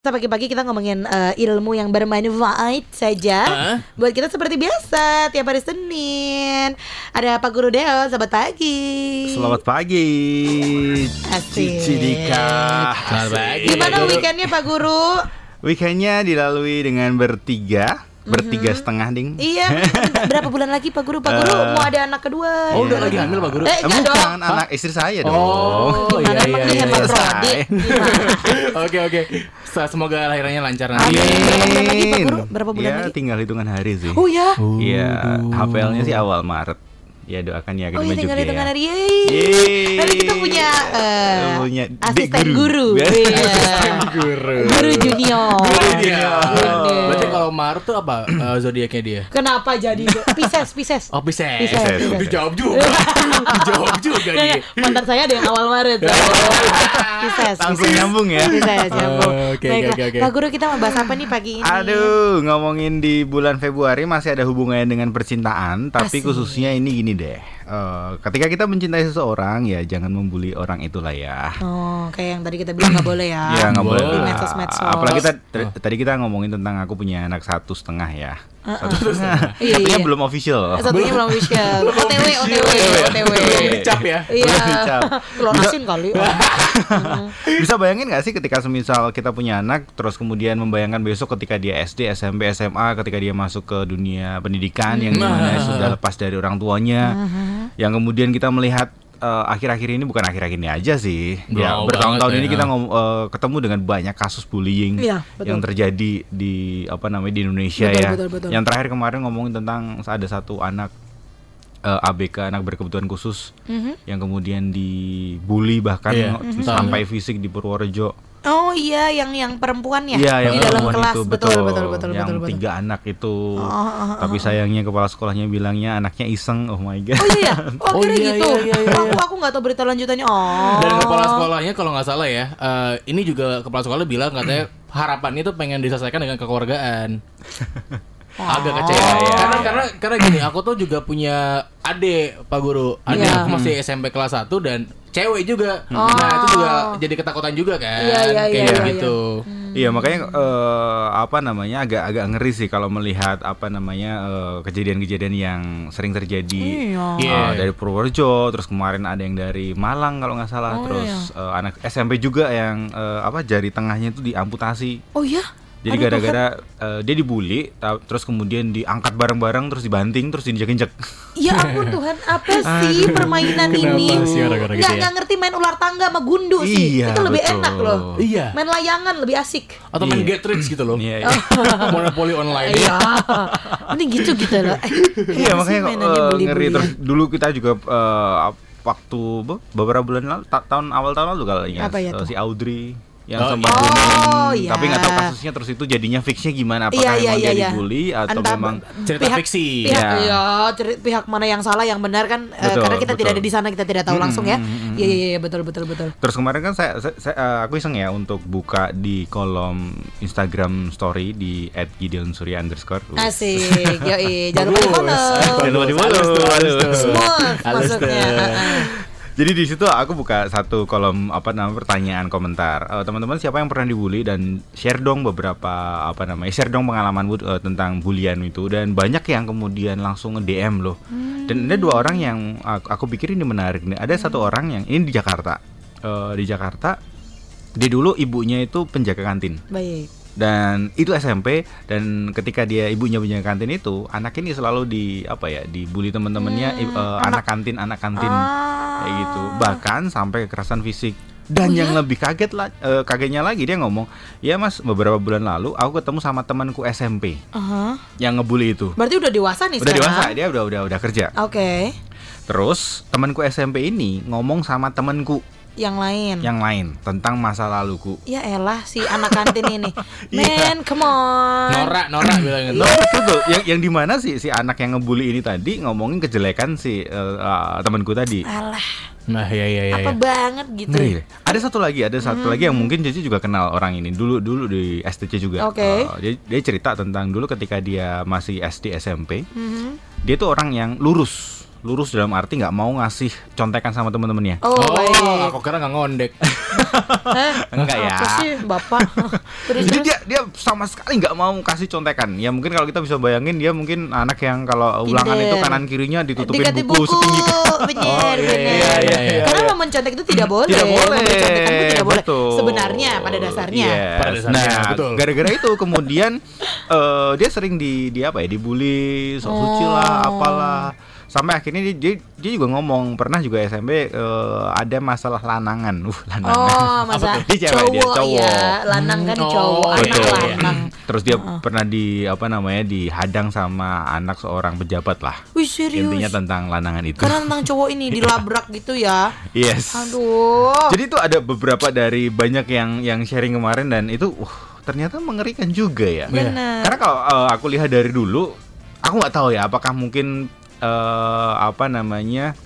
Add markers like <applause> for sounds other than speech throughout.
Pagi-pagi kita ngomongin eh, ilmu yang bermanfaat saja Hah? Buat kita seperti biasa Tiap hari Senin Ada Pak Guru Deo, selamat pagi Selamat pagi Asik. Cici Dika Selamat pagi. Gimana weekendnya Pak Guru? Weekendnya dilalui dengan bertiga Bertiga Mhm. setengah ding Iya, berapa bulan lagi Pak Guru? Pak Guru Eh. mau ada anak kedua Oh, udah Iya. lagi hamil Pak Guru? Eh, Eh, enggak dong Bukan anak istri saya dong Oh, iya, emang iya, iya. Prodi? Gimana? <laughs> Oke oke. Se- Semoga lahirannya lancar nanti. Amin. Berapa bulan lagi, Pak Amin. Guru? Berapa bulan Ya lagi? tinggal hitungan hari sih Oh ya? Iya Waduh. HPL-nya sih awal Maret Ya doakan ya Oh iya tinggal juga hitungan ya hari Yeay. Nanti kita punya eh, Punya asisten guru, guru. <laughs> Iya. Guru. Guru junior Iya. Bener. Berarti kalau Maret tuh apa eh, zodiaknya dia? Kenapa jadi Pisces, Pisces Oh Pisces. Pisces, Pisces. Dijawab juga. Dijawab juga dia. <laughs> Mantan saya ada yang awal Maret <laughs> Pisces Langsung Pisces. nyambung ya Pisces nyambung Oh, oke, oke, oke. Pak Guru kita mau bahas apa nih pagi ini Aduh, ngomongin di bulan Februari masih ada hubungannya dengan percintaan, tapi Asik. khususnya ini gini deh. Eh, ketika kita mencintai seseorang ya jangan membuli orang itulah ya. Oh kayak yang tadi kita bilang nggak boleh ya Ya nggak boleh. Di lah. medsos-medsos Apalagi kita tadi kita ngomongin tentang aku punya anak satu setengah ya. Satu setengah. Iya, Satunya iya. belum official. Satunya belum official OTW, OTW, OTW Belum dicap ya. Iya. Klonasin kali <laughs> Bisa bayangin nggak sih ketika semisal kita punya anak, terus kemudian membayangkan besok ketika dia SD, SMP, SMA, ketika dia masuk ke dunia pendidikan yang di mana Nah. sudah lepas dari orang tuanya, yang kemudian kita melihat eh, akhir-akhir ini bukan akhir-akhir ini aja sih, ya bertahun-tahun banget ini ya. kita ngom- eh, ketemu dengan banyak kasus bullying Iya, betul. yang terjadi di apa namanya di Indonesia Betul, ya. betul, betul. Yang terakhir kemarin ngomongin tentang ada satu anak eh, ABK anak berkebutuhan khusus Mhm. yang kemudian dibully bahkan Iya, ng- mhm. sampai fisik di Purworejo. Oh iya yang yang perempuan ya Iya, yang di dalam perempuan kelas itu betul betul betul yang betul betul. tiga anak itu. Oh, oh, oh, Tapi sayangnya kepala sekolahnya bilangnya anaknya iseng. Oh my god. Oh iya, ya? <laughs> oh, Oh, kira iya, gitu. iya, iya, iya. Aku aku nggak tahu berita lanjutannya. Oh. Dan kepala sekolahnya kalau nggak salah ya, eh, ini juga kepala sekolah bilang katanya harapannya itu pengen diselesaikan dengan kekeluargaan. <laughs> Agak kecewa Oh. ya. Karena karena karena gini, aku tuh juga punya adik Pak Guru. Adik Iya. aku masih SMP kelas 1 dan cewek juga. Oh. Nah, itu juga jadi ketakutan juga kan. Iya, iya, Kayak iya, iya, gitu. Iya makanya eh, apa namanya agak agak ngeri sih kalau melihat apa namanya eh, kejadian-kejadian yang sering terjadi Iya. eh, Iya. dari Purworejo, terus kemarin ada yang dari Malang kalau nggak salah, Oh, terus eh, anak SMP juga yang eh, apa jari tengahnya itu diamputasi. Oh iya. Jadi Aduh, gara-gara eh, dia dibully, ta- terus kemudian diangkat bareng-bareng, terus dibanting, terus diinjek-injek. Ya ampun Tuhan, apa sih permainan Kenapa ini? sih gitu Nggak ya? nggak ngerti main ular tangga sama gundu sih. Iya, Itu lebih betul. enak loh. Iya. Main layangan lebih asik. Atau main Iya. get rich gitu loh. Iya, iya. <laughs> Monopoli online. Iya. Mending gitu gitu loh. Eh, Iya makanya bully-bullyan? ngeri terus dulu kita juga eh, waktu be- beberapa bulan lalu ta- tahun awal tahun lalu kalau ingat Apa ya tuh? si Audrey yang Oh, sempat iya. booming, Oh, iya. tapi nggak tahu kasusnya terus itu jadinya fixnya gimana apakah Iya, iya, memang iya, dia iya. dibully atau Entah memang Cerita pihak, fiksi. Pihak, Iya. iya, ceri- pihak mana yang salah, yang benar kan? eh, Betul, karena kita tidak betul. ada di sana, kita tidak tahu Mm, langsung ya. mm, mm, Iya, iya, iya, betul, betul, betul. Terus kemarin kan saya, saya, saya, eh, aku iseng ya untuk buka di kolom Instagram story di @gideonsurya underscore. Asik, yoi, jangan lupa di follow. Jangan lupa tuh. Smooth Halus maksudnya. Jadi di situ aku buka satu kolom apa namanya pertanyaan komentar. Eh, teman-teman siapa yang pernah dibully dan share dong beberapa apa namanya share dong pengalaman bu- eh, tentang bulian itu dan banyak yang kemudian langsung nge-DM loh. Dan ada dua orang yang aku, aku pikir ini menarik nih. Ada satu orang yang ini di Jakarta. Eh, di Jakarta dia dulu ibunya itu penjaga kantin Baik. dan itu SMP dan ketika dia ibunya punya kantin itu anak ini selalu di apa ya dibully teman-temannya i- eh, anak kantin anak kantin Ah. Kayak gitu bahkan sampai kekerasan fisik dan Oh, yang ya? lebih kaget lah eh, kagetnya lagi dia ngomong ya mas beberapa bulan lalu aku ketemu sama temanku SMP Aha. yang ngebully itu Berarti udah dewasa nih udah sekarang. dewasa dia udah udah udah kerja Oke. terus temanku SMP ini ngomong sama temanku Yang lain. yang lain tentang masa laluku Ya elah si anak kantin ini. <laughs> Iya. Man, come on. Norak, norak bilang gitu. No, betul tuh. Yang yang di mana sih si anak yang ngebully ini tadi ngomongin kejelekan si eh, temanku tadi. Alah, Nah, iya iya iya. apa iya. banget gitu. Ngeri. Ada satu lagi, ada satu lagi yang mungkin Cici juga kenal orang ini. Dulu dulu di STC juga. Oke. Eh, dia, dia cerita tentang dulu ketika dia masih SD SMP, Mhm. dia tuh orang yang lurus. Lurus dalam arti nggak mau ngasih contekan sama temen-temennya. Oh, Oh, baik. aku kira nggak ngondek. Eh, Enggak ya. Sih, Bapak? <laughs> terus Jadi terus. dia dia sama sekali nggak mau kasih contekan. Ya mungkin kalau kita bisa bayangin dia mungkin anak yang kalau ulangan itu kanan kirinya ditutupin Dikasih buku, setinggi bener, Oh, iya, bener. iya, iya, iya. Karena memang mencontek itu tidak boleh. Tidak boleh. Memberi contekan itu tidak boleh. betul. Sebenarnya pada dasarnya. Yes. Pada dasarnya, nah, betul. gara-gara itu kemudian <laughs> eh, dia sering di di apa ya dibully, sok suci lah, Oh. apalah. Sampai akhirnya dia, dia, dia juga ngomong pernah juga SMP eh, ada masalah lanangan. <laughs> Uh, lanangan. Oh, masa Apa tuh? Dia cewek, dia cowok, cowok. ya, lanang kan Hmm, oh, cowok, anak Betul. lanang. Terus dia pernah di apa namanya dihadang sama anak seorang pejabat lah. Wih serius. Intinya tentang lanangan itu. Karena tentang cowok ini <laughs> dilabrak gitu ya. Yes. Aduh. Jadi itu ada beberapa dari banyak yang yang sharing kemarin dan itu uh, ternyata mengerikan juga ya. Benar. Karena kalau eh, aku lihat dari dulu, aku nggak tahu ya apakah mungkin eh, apa namanya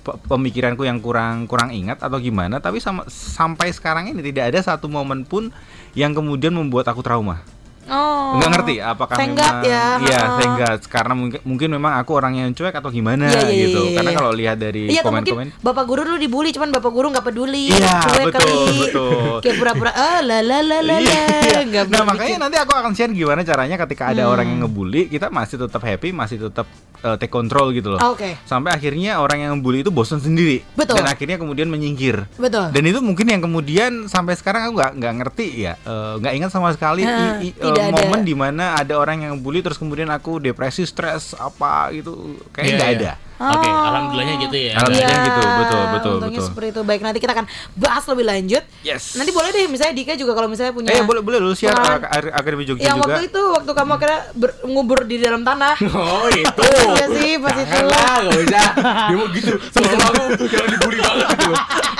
pe- pemikiranku yang kurang kurang ingat atau gimana. Tapi sama, sampai sekarang ini tidak ada satu momen pun yang kemudian membuat aku trauma. Oh. Nggak ngerti apakah memang ya. iya tenggat karena mungkin mungkin memang aku orang yang cuek atau gimana Iya, iya, gitu. iya, Karena iya. kalau lihat dari komen-komen bapak guru dulu dibully cuman bapak guru nggak peduli. Iya, Cuek betul, kali. betul. Kayak pura-pura ah la la la la. Iya. Nah makanya nanti aku akan share gimana caranya ketika ada Hmm. orang yang ngebully kita masih tetap happy masih tetap uh, take control gitu loh. Ah, Oke. Sampai akhirnya orang yang ngebully itu bosan sendiri Betul. dan akhirnya kemudian menyingkir. Betul. Dan itu mungkin yang kemudian sampai sekarang aku nggak nggak ngerti ya uh, nggak ingat sama sekali Ah, i- i- uh, ada. momen di mana ada orang yang ngebully terus kemudian aku depresi stres apa gitu kayaknya Iya, nggak iya. ada. Oke, Oh. alhamdulillahnya gitu ya. Alhamdulillah. Iya, gitu, betul, betul, untungnya betul. seperti itu. Baik, nanti kita akan bahas lebih lanjut. Yes. Nanti boleh deh, misalnya Dika juga kalau misalnya punya. Eh boleh boleh lu share pengalaman- uh, Ak- Akademi Jogja yang juga. waktu itu waktu kamu akhirnya ber- ngubur di dalam tanah. <laughs> Oh itu. Iya sih, pas itu. Jangan lah, gak usah. Dia mau gitu. Sama-sama aku yang dibully banget gitu.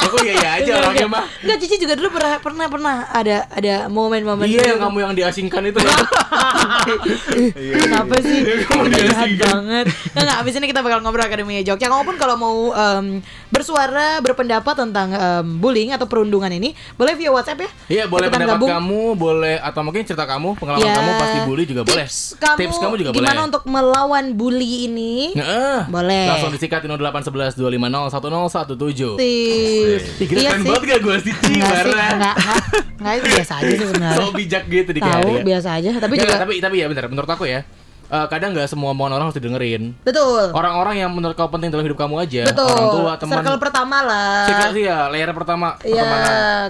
Aku iya iya aja orangnya mah. Enggak, Cici juga dulu pernah pernah pernah ada ada momen-momen Iya yang kamu yang diasingkan itu. <laughs> ya. Kenapa sih? Kamu diasingkan. banget. Nggak, nggak, abis ini kita bakal ngobrol Akademi Jogja. Kamu pun kalau mau em, bersuara, berpendapat tentang em, bullying atau perundungan ini, boleh via WhatsApp ya? Iya boleh Ikutan pendapat gabung. kamu, boleh atau mungkin cerita kamu, pengalaman Ya, kamu pasti bully juga boleh. Tips kamu, Tips kamu juga gimana boleh. untuk melawan bully ini? Heeh. Boleh. Langsung disikat di 0811 250 1017. Tips. Ih, gila keren banget gak gue sih, Enggak sih, enggak, enggak, biasa aja sih sebenarnya. <laughs> So bijak gitu di Tahu biasa aja, tapi juga tapi tapi ya bentar, menurut aku ya. Eh, kadang nggak semua omongan orang harus didengerin. betul. Orang-orang yang menurut kau penting dalam hidup kamu aja, Betul. orang tua, teman. Circle pertama lah. Circle sih ya, layer pertama Iya,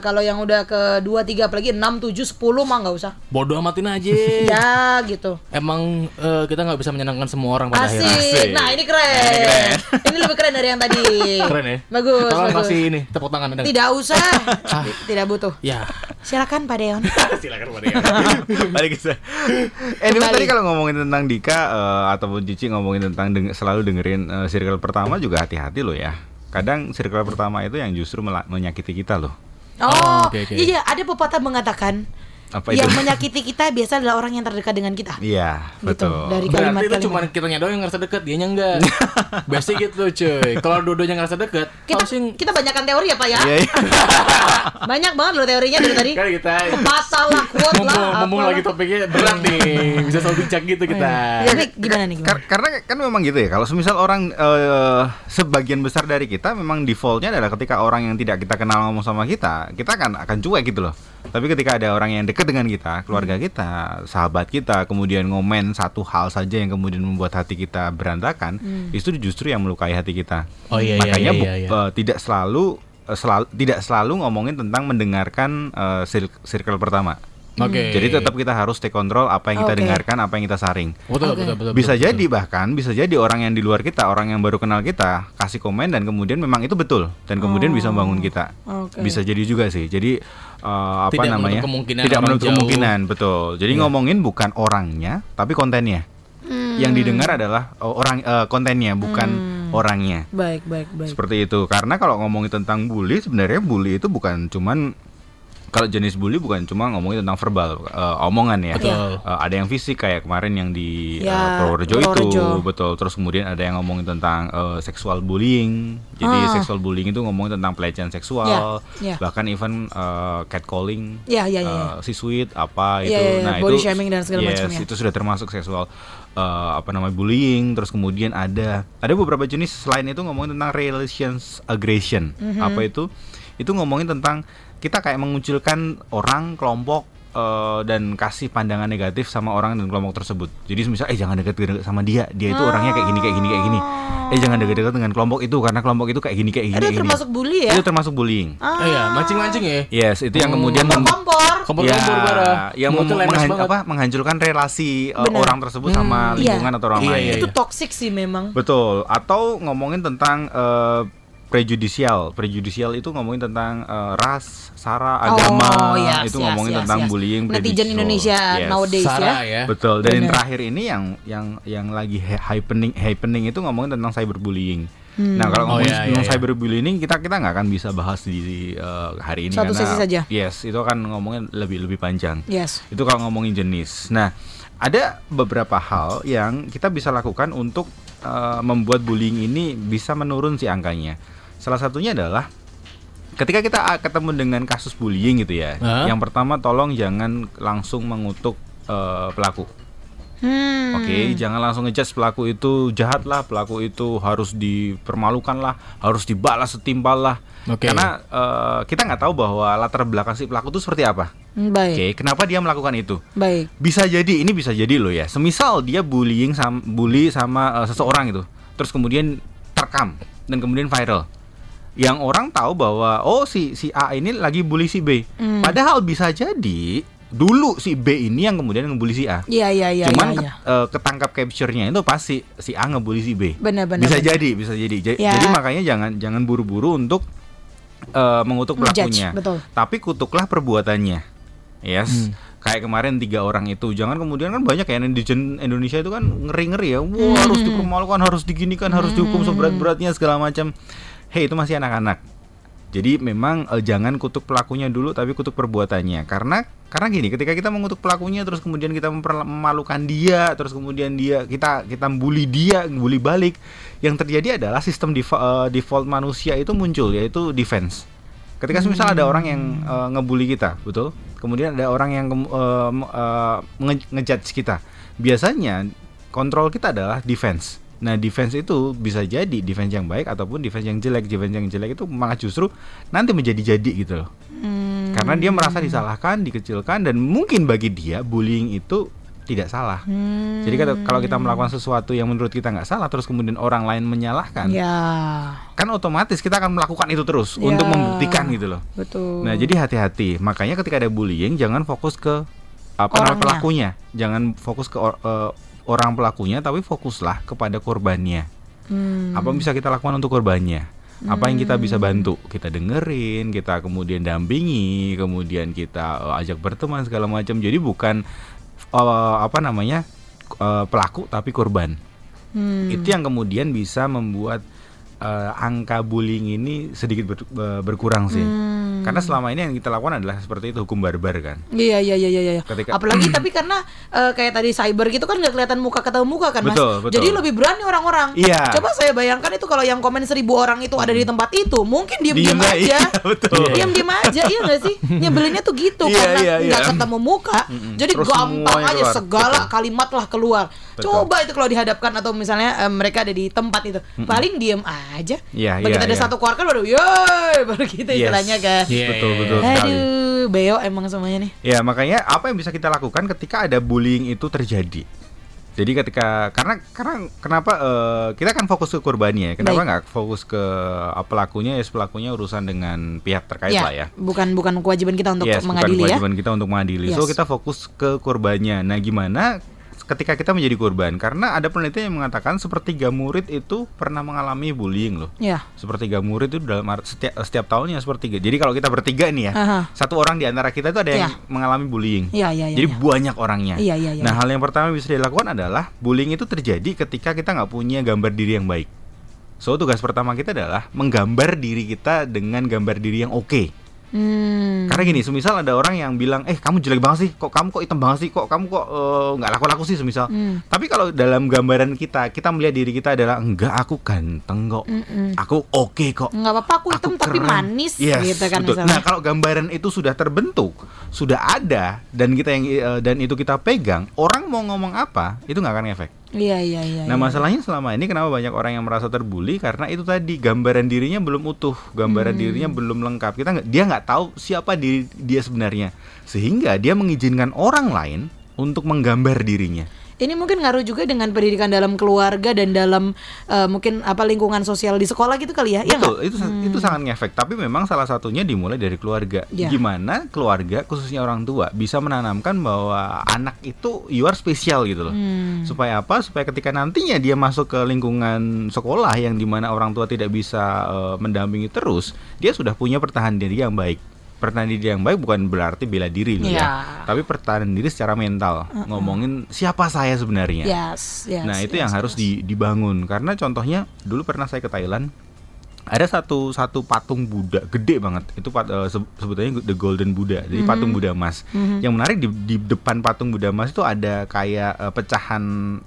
kalau yang udah ke 2 3 apalagi 6 7 10 mah nggak usah. Bodoh amatin aja. <laughs> Ya gitu. Emang eh, kita nggak bisa menyenangkan semua orang pada Asik. akhirnya. Asik. Nah, ini keren. <laughs> ini lebih keren dari yang tadi. Keren ya. Bagus, Tolong bagus. kasih ini tepuk tangan ada? Tidak usah. Tidak butuh. Ya. Silakan Pak Deon. <laughs> Silakan Pak Deon. Balik ke sana. Anyway, Kembali. tadi kalau ngomongin tentang Dika eh, ataupun Cici ngomongin tentang deng- selalu dengerin eh, circle pertama juga hati-hati loh ya. Kadang circle pertama itu yang justru menyakiti kita loh. Oh, Oh, oke, oke. iya ada pepatah mengatakan Apa itu? yang menyakiti kita biasa adalah orang yang terdekat dengan kita. Iya, Gitu, betul. dari Berarti itu cuma kitanya doang yang ngerasa deket, dianya enggak. <laughs> Basic gitu cuy. Kalau dua-duanya ngerasa deket, Kita harusnya kita banyakkan teori ya Pak ya. Iya, iya. <laughs> Banyak banget loh teorinya dari tadi. kan kita Pepatah lah, quote mumpung, lah. mumpung apalah. lagi topiknya berat nih, bisa soal bijak gitu kita. Iya, tapi gimana nih gimana? Kar- karena kan memang gitu ya. Kalau semisal orang eh, sebagian besar dari kita memang defaultnya adalah ketika orang yang tidak kita kenal ngomong sama kita, kita akan akan cuek gitu loh. Tapi ketika ada orang yang dekat dengan kita, keluarga kita, sahabat kita, kemudian ngomen satu hal saja yang kemudian membuat hati kita berantakan, itu justru yang melukai hati kita. Oh iya, iya, Makanya iya, iya, iya. eh, tidak selalu eh, selalu tidak selalu ngomongin tentang mendengarkan cir- circle pertama. Oke. Jadi tetap kita harus take control apa yang kita Oke. dengarkan, apa yang kita saring. betul, Oke. betul, betul, Bisa betul, jadi bahkan bisa jadi orang yang di luar kita, orang yang baru kenal kita kasih komen dan kemudian memang itu betul dan kemudian bisa membangun kita. Oke. Bisa jadi juga sih. Jadi eh, apa Tidak namanya? menutup kemungkinan Tidak menutup jauh. kemungkinan, betul. Jadi ngomongin bukan orangnya, tapi kontennya. Hmm. Yang didengar adalah oh, orang eh, kontennya, bukan Hmm. orangnya. Baik, baik, baik. Seperti itu. Karena kalau ngomongin tentang bully, sebenarnya bully itu bukan cuman kalau jenis bully bukan cuma ngomongin tentang verbal, eh, omongan ya. Betul. Eh, ada yang fisik kayak kemarin yang di eh, Ya, Purworejo itu, Purworejo. betul. Terus kemudian ada yang ngomongin tentang eh, seksual bullying. Jadi Ah. seksual bullying itu ngomongin tentang pelecehan seksual, Ya, ya. bahkan even eh, catcalling. Ya, ya, ya, ya. eh, si sweet apa Iya, itu. iya, iya, Nah, body itu shaming dan segala yes, macamnya. itu sudah termasuk seksual eh, apa namanya bullying. Terus kemudian ada ada beberapa jenis selain itu ngomongin tentang relations aggression. Mhm. Apa itu? itu ngomongin tentang kita kayak mengucilkan orang kelompok eh, dan kasih pandangan negatif sama orang dan kelompok tersebut. Jadi misal eh jangan dekat sama dia, dia itu orangnya kayak gini kayak gini kayak gini. Eh jangan dekat-dekat dengan kelompok itu karena kelompok itu kayak gini kayak gini. Itu kayak gini. termasuk bully ya? Itu termasuk bullying. Ah. Oh iya, mancing-mancing ya. Yes, itu yang kemudian mem- Kompor-kompor. Kompor-kompor parah. yang mem- menghan- banget. apa, menghancurkan relasi uh, orang tersebut sama Iya. lingkungan atau orang Iya, lain. iya, Itu toxic sih memang. Betul. Atau ngomongin tentang eh, prejudicial. Prejudicial itu ngomongin tentang eh, ras, sara, agama. Oh, yes, itu yes, ngomongin yes, tentang yes. bullying. Netizen. Indonesia Yes. nowadays ya. Sarah ya. Betul. Dan yang Benar. terakhir ini yang yang yang lagi happening happening itu ngomongin tentang cyberbullying. Hmm. Nah kalau Oh, ngomongin iya, tentang iya, iya. cyberbullying kita kita nggak akan bisa bahas di eh, hari ini Satu karena sesi saja. yes itu akan ngomongin lebih lebih panjang. Yes. Itu kalau ngomongin jenis. Nah, ada beberapa hal yang kita bisa lakukan untuk eh, membuat bullying ini bisa menurun si angkanya. Salah satunya adalah ketika kita ah, ketemu dengan kasus bullying gitu ya. Hah? Yang pertama tolong jangan langsung mengutuk eh, pelaku. Hmm. Oke, jangan langsung ngejudge pelaku itu jahat lah, pelaku itu harus dipermalukan lah, harus dibalas setimpal lah. Oke. Karena eh, kita nggak tahu bahwa latar belakang si pelaku itu seperti apa. Hmm, Baik. Oke, kenapa dia melakukan itu? Baik. Bisa jadi ini bisa jadi loh ya. Semisal dia bullying sama bully sama eh, seseorang itu, terus kemudian terekam dan kemudian viral. Yang orang tahu bahwa oh si si A ini lagi bully si B. Hmm. Padahal bisa jadi dulu si B ini yang kemudian ngebully si A. Iya iya iya Cuman iya. ket- eh, ketangkap capture-nya itu pasti si A ngebully si B. Benar benar. bisa benar. jadi, bisa jadi. Ja- Ya. Jadi makanya jangan jangan buru-buru untuk eh, mengutuk pelakunya. betul. Tapi kutuklah perbuatannya. Yes. Hmm. Kayak kemarin tiga orang itu, jangan kemudian kan banyak ya netizen Indonesia itu kan ngeri-ngeri ya, wah Hmm. harus dipermalukan, harus diginikan, harus dihukum seberat-beratnya segala macam. Hei itu masih anak-anak. Jadi memang eh, jangan kutuk pelakunya dulu, tapi kutuk perbuatannya. Karena karena gini, ketika kita mengutuk pelakunya, terus kemudian kita memalukan dia, terus kemudian dia kita kita bully dia, bully balik, yang terjadi adalah sistem defa- eh, default manusia itu muncul, yaitu defense. Ketika misal ada orang yang eh, ngebully kita, betul? Kemudian ada orang yang eh, nge- ngejudge kita. Biasanya kontrol kita adalah defense. Nah, defense itu bisa jadi defense yang baik ataupun defense yang jelek. Defense yang jelek itu malah justru nanti menjadi-jadi gitu loh. Hmm. Karena dia merasa disalahkan, dikecilkan dan mungkin bagi dia bullying itu tidak salah. Hmm. Jadi kalau kita melakukan sesuatu yang menurut kita nggak salah terus kemudian orang lain menyalahkan, Ya. kan otomatis kita akan melakukan itu terus Ya. untuk membuktikan gitu loh. Betul. Nah, jadi hati-hati. Makanya ketika ada bullying jangan fokus ke apa namanya pelakunya. Jangan fokus ke or- eh, orang pelakunya tapi fokuslah kepada korbannya. Hmm. Apa yang bisa kita lakukan untuk korbannya? Apa yang kita bisa bantu? Kita dengerin, kita kemudian dampingi, kemudian kita eh, ajak berteman segala macam. Jadi bukan eh, apa namanya? eh, pelaku tapi korban. Hmm. Itu yang kemudian bisa membuat eh, angka bullying ini sedikit ber- ber- berkurang sih. Hmm. Karena selama ini yang kita lakukan adalah seperti itu hukum barbar kan. Iya iya iya iya iya. Ketika- Apalagi <clears throat> tapi karena eh, kayak tadi cyber gitu kan nggak kelihatan muka ketemu muka kan mas. Betul, betul. Jadi lebih berani orang-orang. Iya. Coba saya bayangkan itu kalau yang komen seribu orang itu ada di tempat itu, mungkin diem diem Diem aja, iya, <laughs> betul. Diem diem aja, iya nggak sih? Nyebelinnya tuh gitu Iya, karena iya, nggak iya. ketemu muka, jadi Terus gampang aja keluar. segala Betul. kalimat lah keluar. Betul. Coba itu kalau dihadapkan atau misalnya eh, mereka ada di tempat itu, paling diem aja. Iya, Begitu iya, ada iya. satu keluarga baru, yoi, <laughs> baru gitu Yes. istilahnya kan. Iya, betul iya, betul sekali. Aduh, beo emang semuanya nih. Ya makanya apa yang bisa kita lakukan ketika ada bullying itu terjadi. Jadi ketika karena karena kenapa eh, kita kan fokus ke korbannya, kenapa nggak fokus ke eh, pelakunya? Ya pelakunya urusan dengan pihak terkait lah ya. bukan bukan kewajiban kita untuk Yes, bukan mengadili ya. kewajiban kita untuk mengadili. So Yes. kita fokus ke korbannya. Nah, gimana ketika kita menjadi korban? Karena ada penelitian yang mengatakan sepertiga murid itu pernah mengalami bullying loh. Ya. Sepertiga murid itu dalam setiap setiap tahunnya sepertiga. Jadi kalau kita bertiga nih ya, Aha. satu orang di antara kita itu ada yang Ya. mengalami bullying. Iya, iya, iya. Jadi iya. banyak orangnya. Iya, iya, iya, nah, iya. hal yang pertama yang bisa dilakukan adalah bullying itu terjadi ketika kita nggak punya gambar diri yang baik. So tugas pertama kita adalah menggambar diri kita dengan gambar diri yang oke. Hmm. Karena gini, semisal ada orang yang bilang, eh kamu jelek banget sih, kok kamu kok hitam banget sih, kok kamu kok eh, nggak laku-laku sih semisal. Hmm. Tapi kalau dalam gambaran kita, kita melihat diri kita adalah enggak aku ganteng kok, Mm-mm. aku oke kok. Nggak apa-apa aku hitam tapi keren. manis Yes, gitu kan betul. misalnya. Nah, kalau gambaran itu sudah terbentuk, sudah ada dan kita yang eh, dan itu kita pegang, orang mau ngomong apa, itu nggak akan efek. Iya iya iya. Nah iya. masalahnya selama ini kenapa banyak orang yang merasa terbuli karena itu tadi gambaran dirinya belum utuh, gambaran dirinya belum lengkap. Kita nggak dia nggak tahu siapa diri dia sebenarnya, sehingga dia mengizinkan orang lain untuk menggambar dirinya. Ini mungkin ngaruh juga dengan pendidikan dalam keluarga dan dalam eh, mungkin apa lingkungan sosial di sekolah gitu kali ya? Iya? Betul, itu itu sangat ngefek. Tapi memang salah satunya dimulai dari keluarga. Ya. Gimana keluarga khususnya orang tua bisa menanamkan bahwa anak itu you are spesial gitu loh. Hmm. Supaya apa? Supaya ketika nantinya dia masuk ke lingkungan sekolah yang di mana orang tua tidak bisa eh, mendampingi terus, dia sudah punya pertahanan diri yang baik. Pertahanan diri yang baik bukan berarti bela diri loh Iya. ya, tapi pertahanan diri secara mental. Ngomongin siapa saya sebenarnya. Yes, yes. Nah itu yes, yang harus yes. di- dibangun karena contohnya dulu pernah saya ke Thailand ada satu satu patung Buddha gede banget. Itu pat- se- sebetulnya the Golden Buddha jadi patung Buddha emas yang menarik di, di depan patung Buddha emas itu ada kayak eh, pecahan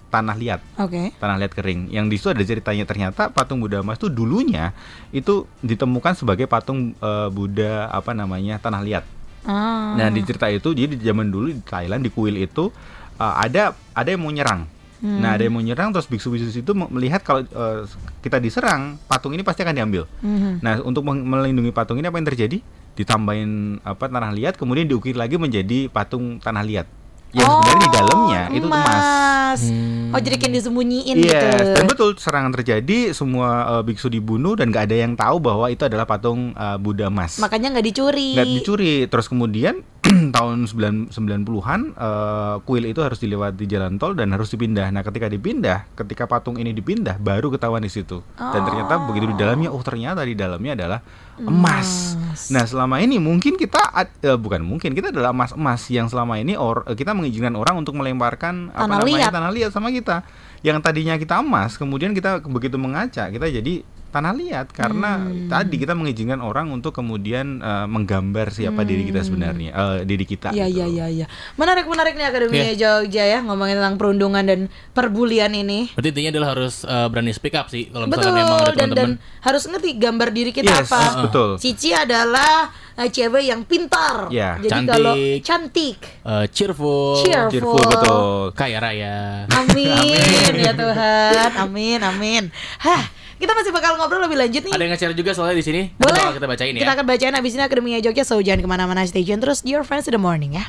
tanah liat. Oke. tanah liat kering. Yang di situ ada ceritanya ternyata patung Buddha emas itu dulunya itu ditemukan sebagai patung eh, Buddha apa namanya tanah liat. Ah. Nah di cerita itu jadi di zaman dulu di Thailand di kuil itu uh, ada ada yang mau nyerang. Hmm. Nah ada yang mau nyerang terus biksu-biksu itu me- melihat kalau uh, kita diserang patung ini pasti akan diambil. Mhm. Nah untuk melindungi patung ini apa yang terjadi? Ditambahin apa tanah liat kemudian diukir lagi menjadi patung tanah liat. Yang sebenarnya di dalamnya itu tuh emas. Hmm. Oh jadi kayak disembunyiin Yes, gitu. dan betul serangan terjadi, semua uh, biksu dibunuh dan gak ada yang tahu bahwa itu adalah patung uh, Buddha emas. Makanya nggak dicuri. nggak dicuri terus kemudian <clears throat> tahun 9 90-an eh, kuil itu harus dilewati jalan tol dan harus dipindah. Nah, ketika dipindah, ketika patung ini dipindah baru ketahuan di situ. Dan ternyata begitu di dalamnya oh ternyata di dalamnya adalah emas. Nah, selama ini mungkin kita eh, bukan mungkin kita adalah emas-emas yang selama ini or, eh, kita mengizinkan orang untuk melemparkan apa Tanah namanya liat. tanah liat sama kita. Yang tadinya kita emas, kemudian kita begitu mengaca, kita jadi tanah liat karena Hmm. tadi kita mengizinkan orang untuk kemudian eh, menggambar siapa diri kita sebenarnya, eh, diri kita. Iya gitu iya loh. iya iya. Menarik menarik nih Akademi Iya. Jogja ya ngomongin tentang perundungan dan perbulian ini. Berarti intinya adalah harus uh, berani speak up sih kalau Betul misalkan memang ada dan dan teman-teman. harus ngerti gambar diri kita Yes, apa. betul. Cici adalah eh, cewek yang pintar. Ya, Jadi cantik. kalau cantik, uh, cheerful, cheerful, Cheerful betul. kaya raya. Amin <laughs> ya Tuhan. Amin amin. Hah, kita masih bakal ngobrol lebih lanjut nih. Ada yang nge-share juga soalnya di sini. Boleh. bakal kita bacain ya. Kita akan bacain abis ini Akademi Jogja So jangan ke mana-mana Stay tune terus Dear Friends in the Morning ya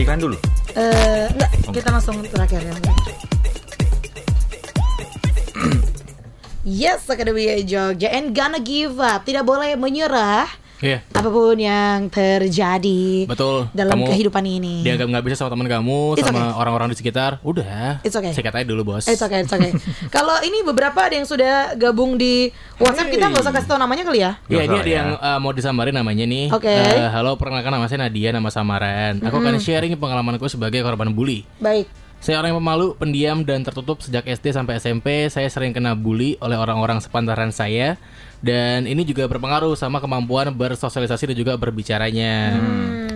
Iklan dulu. Eh, Enggak Kita langsung terakhir ya <clears throat> Yes Akademi Jogja And gonna give up Tidak boleh menyerah Iya. Apa pun yang terjadi Betul. Dalam Kamu kehidupan ini Dianggap nggak bisa sama teman kamu, It's sama okay. orang-orang di sekitar. Udah. It's okay. Sikat aja dulu, Bos. It's okay, it's okay. <laughs> Kalau ini beberapa ada yang sudah gabung di WhatsApp kita nggak usah kasih tahu namanya kali ya. Iya, Nggak ini ada ya. yang uh, mau disamarin namanya nih. Oke. Eh, halo, perkenalkan nama saya Nadia, nama samaran. Aku akan sharing pengalamanku sebagai korban bully. Baik. Saya orang yang pemalu, pendiam, dan tertutup sejak SD sampai SMP. Saya sering kena bully oleh orang-orang sepantaran saya. Dan ini juga berpengaruh sama kemampuan bersosialisasi dan juga berbicaranya.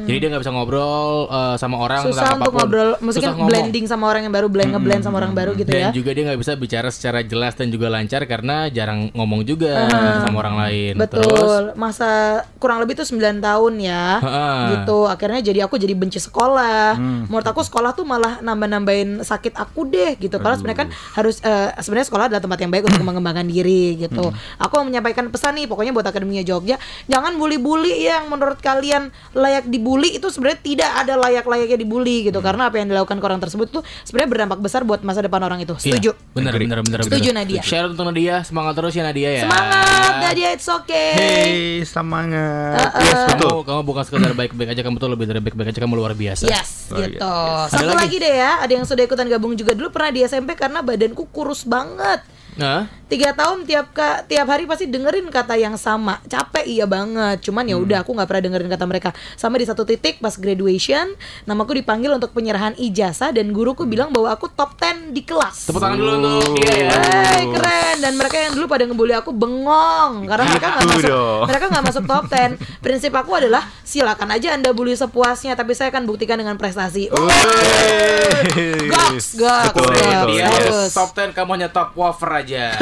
Jadi dia nggak bisa ngobrol eh, sama orang Hmm. Susah untuk apa pun. ngobrol, maksudnya Susah ngomong. blending sama orang yang baru, blend ngeblend sama orang baru gitu Dan ya. juga dia nggak bisa bicara secara jelas dan juga lancar karena jarang ngomong juga sama orang lain. Betul. Terus Masa kurang lebih tuh 9 tahun ya. Ha-ha. Gitu. Akhirnya jadi aku jadi benci sekolah. Hmm. Menurut aku sekolah tuh malah nambah-nambahin sakit aku deh gitu. Padahal sebenarnya kan harus eh, sebenarnya sekolah adalah tempat yang baik untuk mengembangkan diri gitu. Hmm. Aku mau menyampaikan pesan nih pokoknya buat Akademinya Jogja, jangan bully-bully yang menurut kalian layak dibully itu sebenarnya tidak ada layak-layaknya dibully gitu. Hmm. Karena apa yang dilakukan ke orang tersebut tuh sebenarnya berdampak besar buat masa depan orang itu. Iya, Setuju? bener, bener, bener, Setuju, bener. Nadia. Share untuk Nadia, semangat terus ya Nadia ya. Semangat Nadia, it's okay. Hey, semangat. Uh-uh. Yes, Kamu, betul. kamu bukan sekedar baik-baik aja, kamu tuh lebih dari baik-baik aja, kamu luar biasa. Yes, Oh, gitu. iya, Satu Ada lagi. lagi? deh ya, ada yang sudah ikutan gabung juga dulu pernah di SMP karena badanku kurus banget. Nah, Tiga tahun tiap ka, tiap hari pasti dengerin kata yang sama. Capek iya banget. Cuman ya udah aku nggak pernah dengerin kata mereka. Sama di satu titik pas graduation, namaku dipanggil untuk penyerahan ijazah dan guruku bilang bahwa aku top 10 di kelas. tepuk tangan dulu untuk dia ya. Hey, keren dan mereka yang dulu pada ngebully aku bengong karena mereka nggak Gitu masuk mereka nggak masuk top 10 prinsip aku adalah silakan aja anda bully sepuasnya tapi saya akan buktikan dengan prestasi Wey. Goks, goks, Betul, goks. betul, Dia yes. Bagus. top 10, kamu hanya top wafer aja. Aja. <laughs>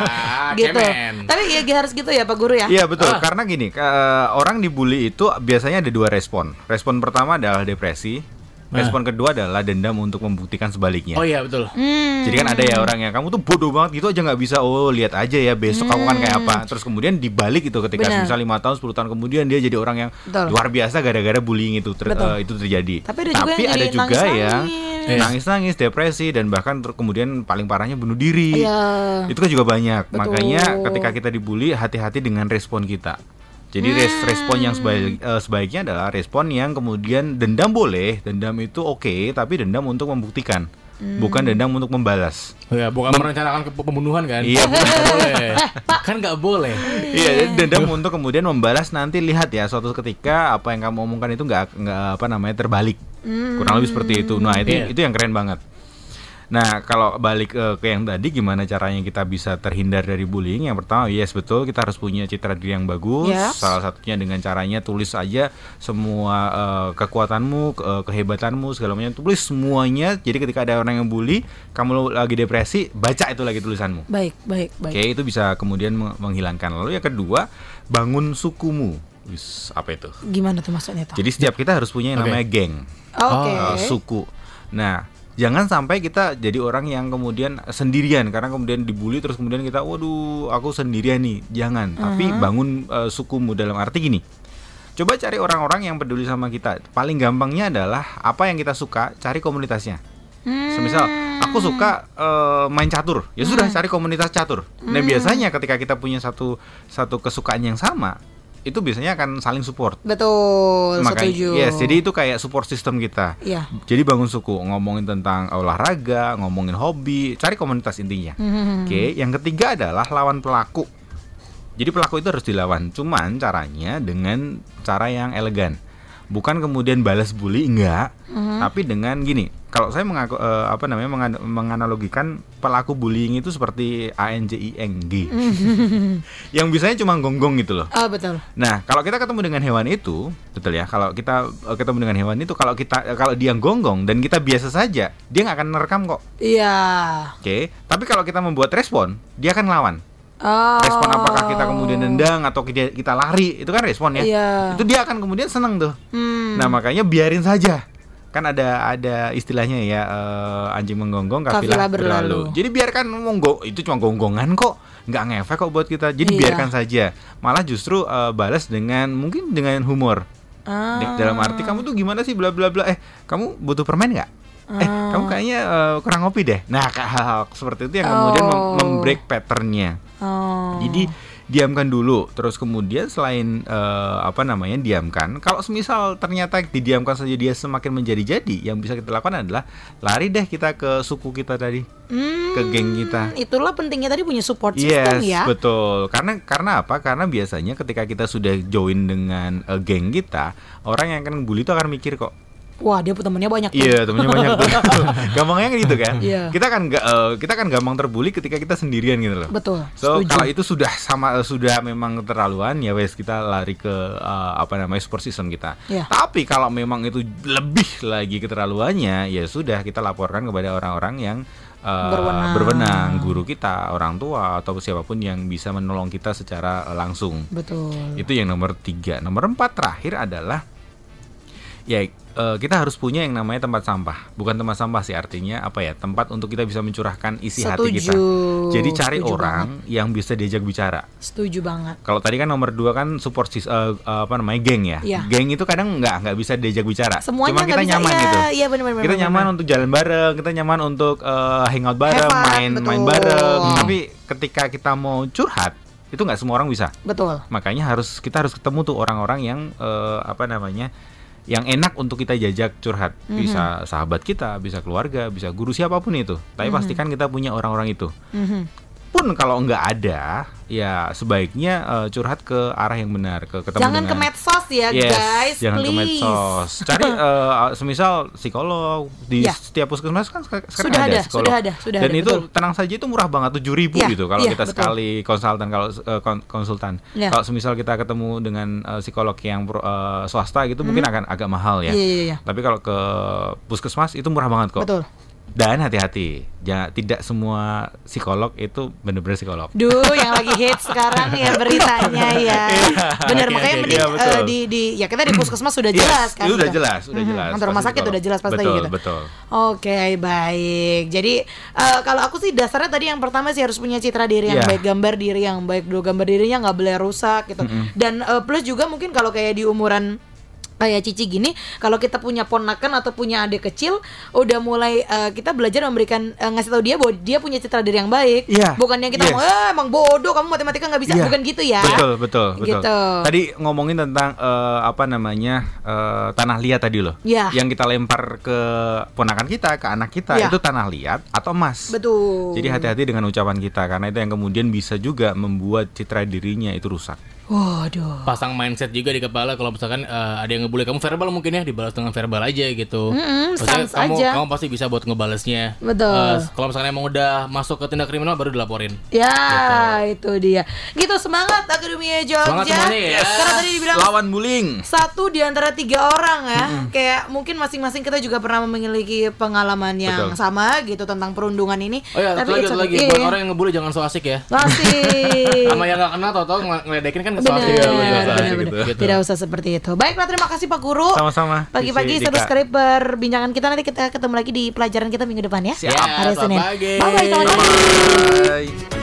Ah, gitu. cemen. Tapi ya harus gitu ya Pak Guru ya. Iya betul, Ah. karena gini, ke- orang dibully itu biasanya ada dua respon. Respon pertama adalah depresi, respon kedua adalah dendam untuk membuktikan sebaliknya. Oh iya betul. Hmm. Jadi kan ada ya orang yang kamu tuh bodoh banget gitu aja nggak bisa. Oh lihat aja ya besok kamu kan kayak apa. Terus kemudian dibalik itu ketika Benar. misal lima tahun 10 tahun kemudian dia jadi orang yang Betul. luar biasa gara-gara bullying itu ter- Betul. eh, itu terjadi. Tapi ada juga yang ada juga nangis-nangis. yang Iya. nangis-nangis, depresi dan bahkan ter- kemudian paling parahnya bunuh diri. Iya. Itu kan juga banyak. Betul. Makanya ketika kita dibully hati-hati dengan respon kita. Jadi res- Hmm. respon yang sebaik, eh, sebaiknya adalah respon yang kemudian dendam boleh, dendam itu oke, tapi dendam untuk membuktikan, Hmm. bukan dendam untuk membalas. Oh ya, bukan merencanakan ke pembunuhan kan? Iya, bukan. Boleh. Kan nggak boleh. Iya, jadi dendam untuk kemudian membalas nanti lihat ya suatu ketika apa yang kamu omongkan itu nggak nggak apa namanya terbalik. Kurang lebih seperti itu. Nah, itu Iya. itu yang keren banget. Nah, kalau balik eh, ke yang tadi gimana caranya kita bisa terhindar dari bullying? Yang pertama, yes betul kita harus punya citra diri yang bagus. Yes. Salah satunya dengan caranya tulis aja semua eh, kekuatanmu, ke- eh, kehebatanmu, segala macam tulis semuanya. Jadi ketika ada orang yang bully, kamu lagi depresi, baca itu lagi tulisanmu. Baik, baik, baik. Oke, itu bisa kemudian meng- menghilangkan. Lalu yang kedua, bangun sukumu. Wis, apa itu? Gimana tuh maksudnya tuh? Jadi setiap kita harus punya yang namanya geng, Oke. uh, suku. Nah, jangan sampai kita jadi orang yang kemudian sendirian karena kemudian dibully terus kemudian kita, waduh, aku sendirian nih. Jangan, tapi bangun uh, sukumu dalam arti gini. Coba cari orang-orang yang peduli sama kita. Paling gampangnya adalah apa yang kita suka, cari komunitasnya. Hmm. Semisal aku suka eh, main catur, ya sudah cari komunitas catur. Nah biasanya ketika kita punya satu satu kesukaan yang sama, itu biasanya akan saling support. Betul, Makanya, setuju. yes, jadi itu kayak support system kita. Iya. Jadi bangun suku, ngomongin tentang olahraga, ngomongin hobi, cari komunitas intinya. Hmm. Oke, yang ketiga adalah lawan pelaku. Jadi pelaku itu harus dilawan. Cuman caranya dengan cara yang elegan. Bukan kemudian balas bully enggak, Hmm. tapi dengan gini. Kalau saya mengaku, eh, apa namanya mengan- menganalogikan pelaku bullying itu seperti ANJING. <laughs> yang bisanya cuma gonggong gitu loh. Oh, betul. Nah, kalau kita ketemu dengan hewan itu, betul ya. Kalau kita eh, ketemu dengan hewan itu, kalau kita kalau dia gonggong dan kita biasa saja, dia nggak akan nerekam kok. Iya. Oke. Tapi kalau kita membuat respon, dia akan lawan. Oh. Respon apakah kita kemudian nendang atau kita, kita lari, itu kan respon ya. Iya. Itu dia akan kemudian seneng tuh. Hmm. Nah, makanya biarin saja. Kan ada ada istilahnya ya eh, anjing menggonggong kafilah, Kafilah berlalu. berlalu. Jadi biarkan monggo itu cuma gonggongan kok, nggak ngefek kok buat kita. Jadi Iya. biarkan saja. Malah justru eh, balas dengan mungkin dengan humor. Ah. Dalam arti kamu tuh gimana sih bla bla bla. Eh, kamu butuh permen nggak? Eh, Ah. kamu kayaknya eh, kurang ngopi deh. Nah, <laughs> hal-hal seperti itu yang kemudian Oh. membreak patternnya. Oh. Jadi diamkan dulu, terus kemudian selain eh, apa namanya diamkan, kalau semisal ternyata didiamkan saja dia semakin menjadi-jadi, yang bisa kita lakukan adalah lari deh kita ke suku kita tadi, Hmm, ke geng kita. Itulah pentingnya tadi punya support system Yes, ya. betul. Karena karena apa? Karena biasanya ketika kita sudah join dengan eh, geng kita, orang yang akan bully itu akan mikir kok, Wah, dia temennya banyak tuh. Iya temennya banyak tuh <laughs> Gampangnya gitu kan Iya. Kita kan eh, kita kan gampang terbully ketika kita sendirian gitu loh Betul. So setuju. kalau itu sudah sama eh, sudah memang terlaluan ya wes kita lari ke eh, apa namanya support system kita. Iya. Tapi kalau memang itu lebih lagi keterlaluannya ya sudah kita laporkan kepada orang-orang yang eh, Berwenang. berwenang, guru kita, orang tua atau siapa pun yang bisa menolong kita secara langsung. Betul. Itu yang nomor tiga. Nomor empat terakhir adalah ya eh, kita harus punya yang namanya tempat sampah. Bukan tempat sampah sih artinya apa ya? Tempat untuk kita bisa mencurahkan isi hati kita. Setuju. Jadi cari Setuju orang yang bisa diajak bicara. Setuju banget. Kalau tadi kan nomor dua kan support sis, eh, apa namanya geng ya. Iya. Geng itu kadang nggak nggak bisa diajak bicara. Semuanya Cuma kita bisa, nyaman iya, gitu. iya, benar-benar, kita nyaman benar-benar. untuk jalan bareng, kita nyaman untuk eh, hangout bareng, fun, main main betul. bareng. Tapi ketika kita mau curhat itu nggak semua orang bisa. Betul. Makanya harus kita harus ketemu tuh orang-orang yang eh, apa namanya yang enak untuk kita jajak curhat. Mhm. Bisa sahabat kita, bisa keluarga, bisa guru siapa pun itu. Tapi Mhm. pastikan kita punya orang-orang itu. Mhm. Pun kalau nggak ada, ya sebaiknya eh, curhat ke arah yang benar, ke ketemu Jangan ke dengan medsos ya, Yes, guys. jangan ke please. medsos. <laughs> Cari eh, semisal psikolog di Ya. setiap puskesmas kan sek- sekarang Sudah ada, ada, psikolog. sudah ada, sudah Dan ada, itu betul. tenang saja itu murah banget 7.000 Ya, gitu kalau iya, kita betul. sekali konsultan kalau kon- konsultan. Ya. Kalau semisal kita ketemu dengan eh, psikolog yang eh, swasta gitu mungkin akan agak mahal ya. Iya, iya, iya. Tapi kalau ke puskesmas itu murah banget kok. Betul. Dan hati-hati, ja- tidak semua psikolog itu benar-benar psikolog. Duh, yang lagi hits sekarang ya beritanya ya. Bener Oke, makanya oke, mending iya, betul. eh, di di ya kita di puskesmas sudah jelas kan. Itu udah gitu. jelas, udah Mhm, jelas. Kantor rumah sakit psikolog. udah jelas pasti betul, gitu. Betul. Oke, baik. Jadi eh, kalau aku sih dasarnya tadi yang pertama sih harus punya citra diri yang Iya. baik, gambar diri yang baik. Dulu gambar dirinya nggak boleh rusak gitu. Dan eh, plus juga mungkin kalau kayak di umuran kayak Cici gini, kalau kita punya ponakan atau punya adik kecil, udah mulai eh, kita belajar memberikan eh, ngasih tahu dia bahwa dia punya citra diri yang baik. Bukan yang kita Yes. mau, eh, emang bodoh kamu matematika nggak bisa, Iya. bukan gitu ya. Betul, betul, betul. Gitu. Tadi ngomongin tentang eh, apa namanya eh, tanah liat tadi loh. Iya. Yang kita lempar ke ponakan kita, ke anak kita Iya. itu tanah liat atau emas. Betul. Jadi hati-hati dengan ucapan kita karena itu yang kemudian bisa juga membuat citra dirinya itu rusak. Waduh. pasang mindset juga di kepala kalau misalkan eh, ada yang ngebully kamu verbal mungkin ya dibalas dengan verbal aja gitu. Maksudnya sans kamu aja. kamu pasti bisa buat ngebalesnya. Betul. Eh, kalau misalkan emang udah masuk ke tindak kriminal baru dilaporin. Ya, itu dia. Gitu semangat Akademia Jogja. Semangat semuanya ya. Karena tadi dibilang Lawan bullying. satu di antara tiga orang ya. Kayak mungkin masing-masing kita juga pernah memiliki pengalaman yang Betul. sama gitu tentang perundungan ini. Oh ya, satu lagi, it's satu lagi. Iya, Buat iya. orang yang ngebully jangan so asik ya. Masih. <laughs> Sama yang gak kenal tau-tau ngel- ngeledekin kan Benar. Iya, benar, benar, benar, gitu. benar. Gitu. Tidak usah seperti itu. Baiklah, terima kasih Pak Guru. Sama-sama. Pagi-pagi seru sekali perbincangan kita nanti kita ketemu lagi di pelajaran kita minggu depan ya. Siap. Hari Senin. pagi. Bye bye, selamat pagi. Bye.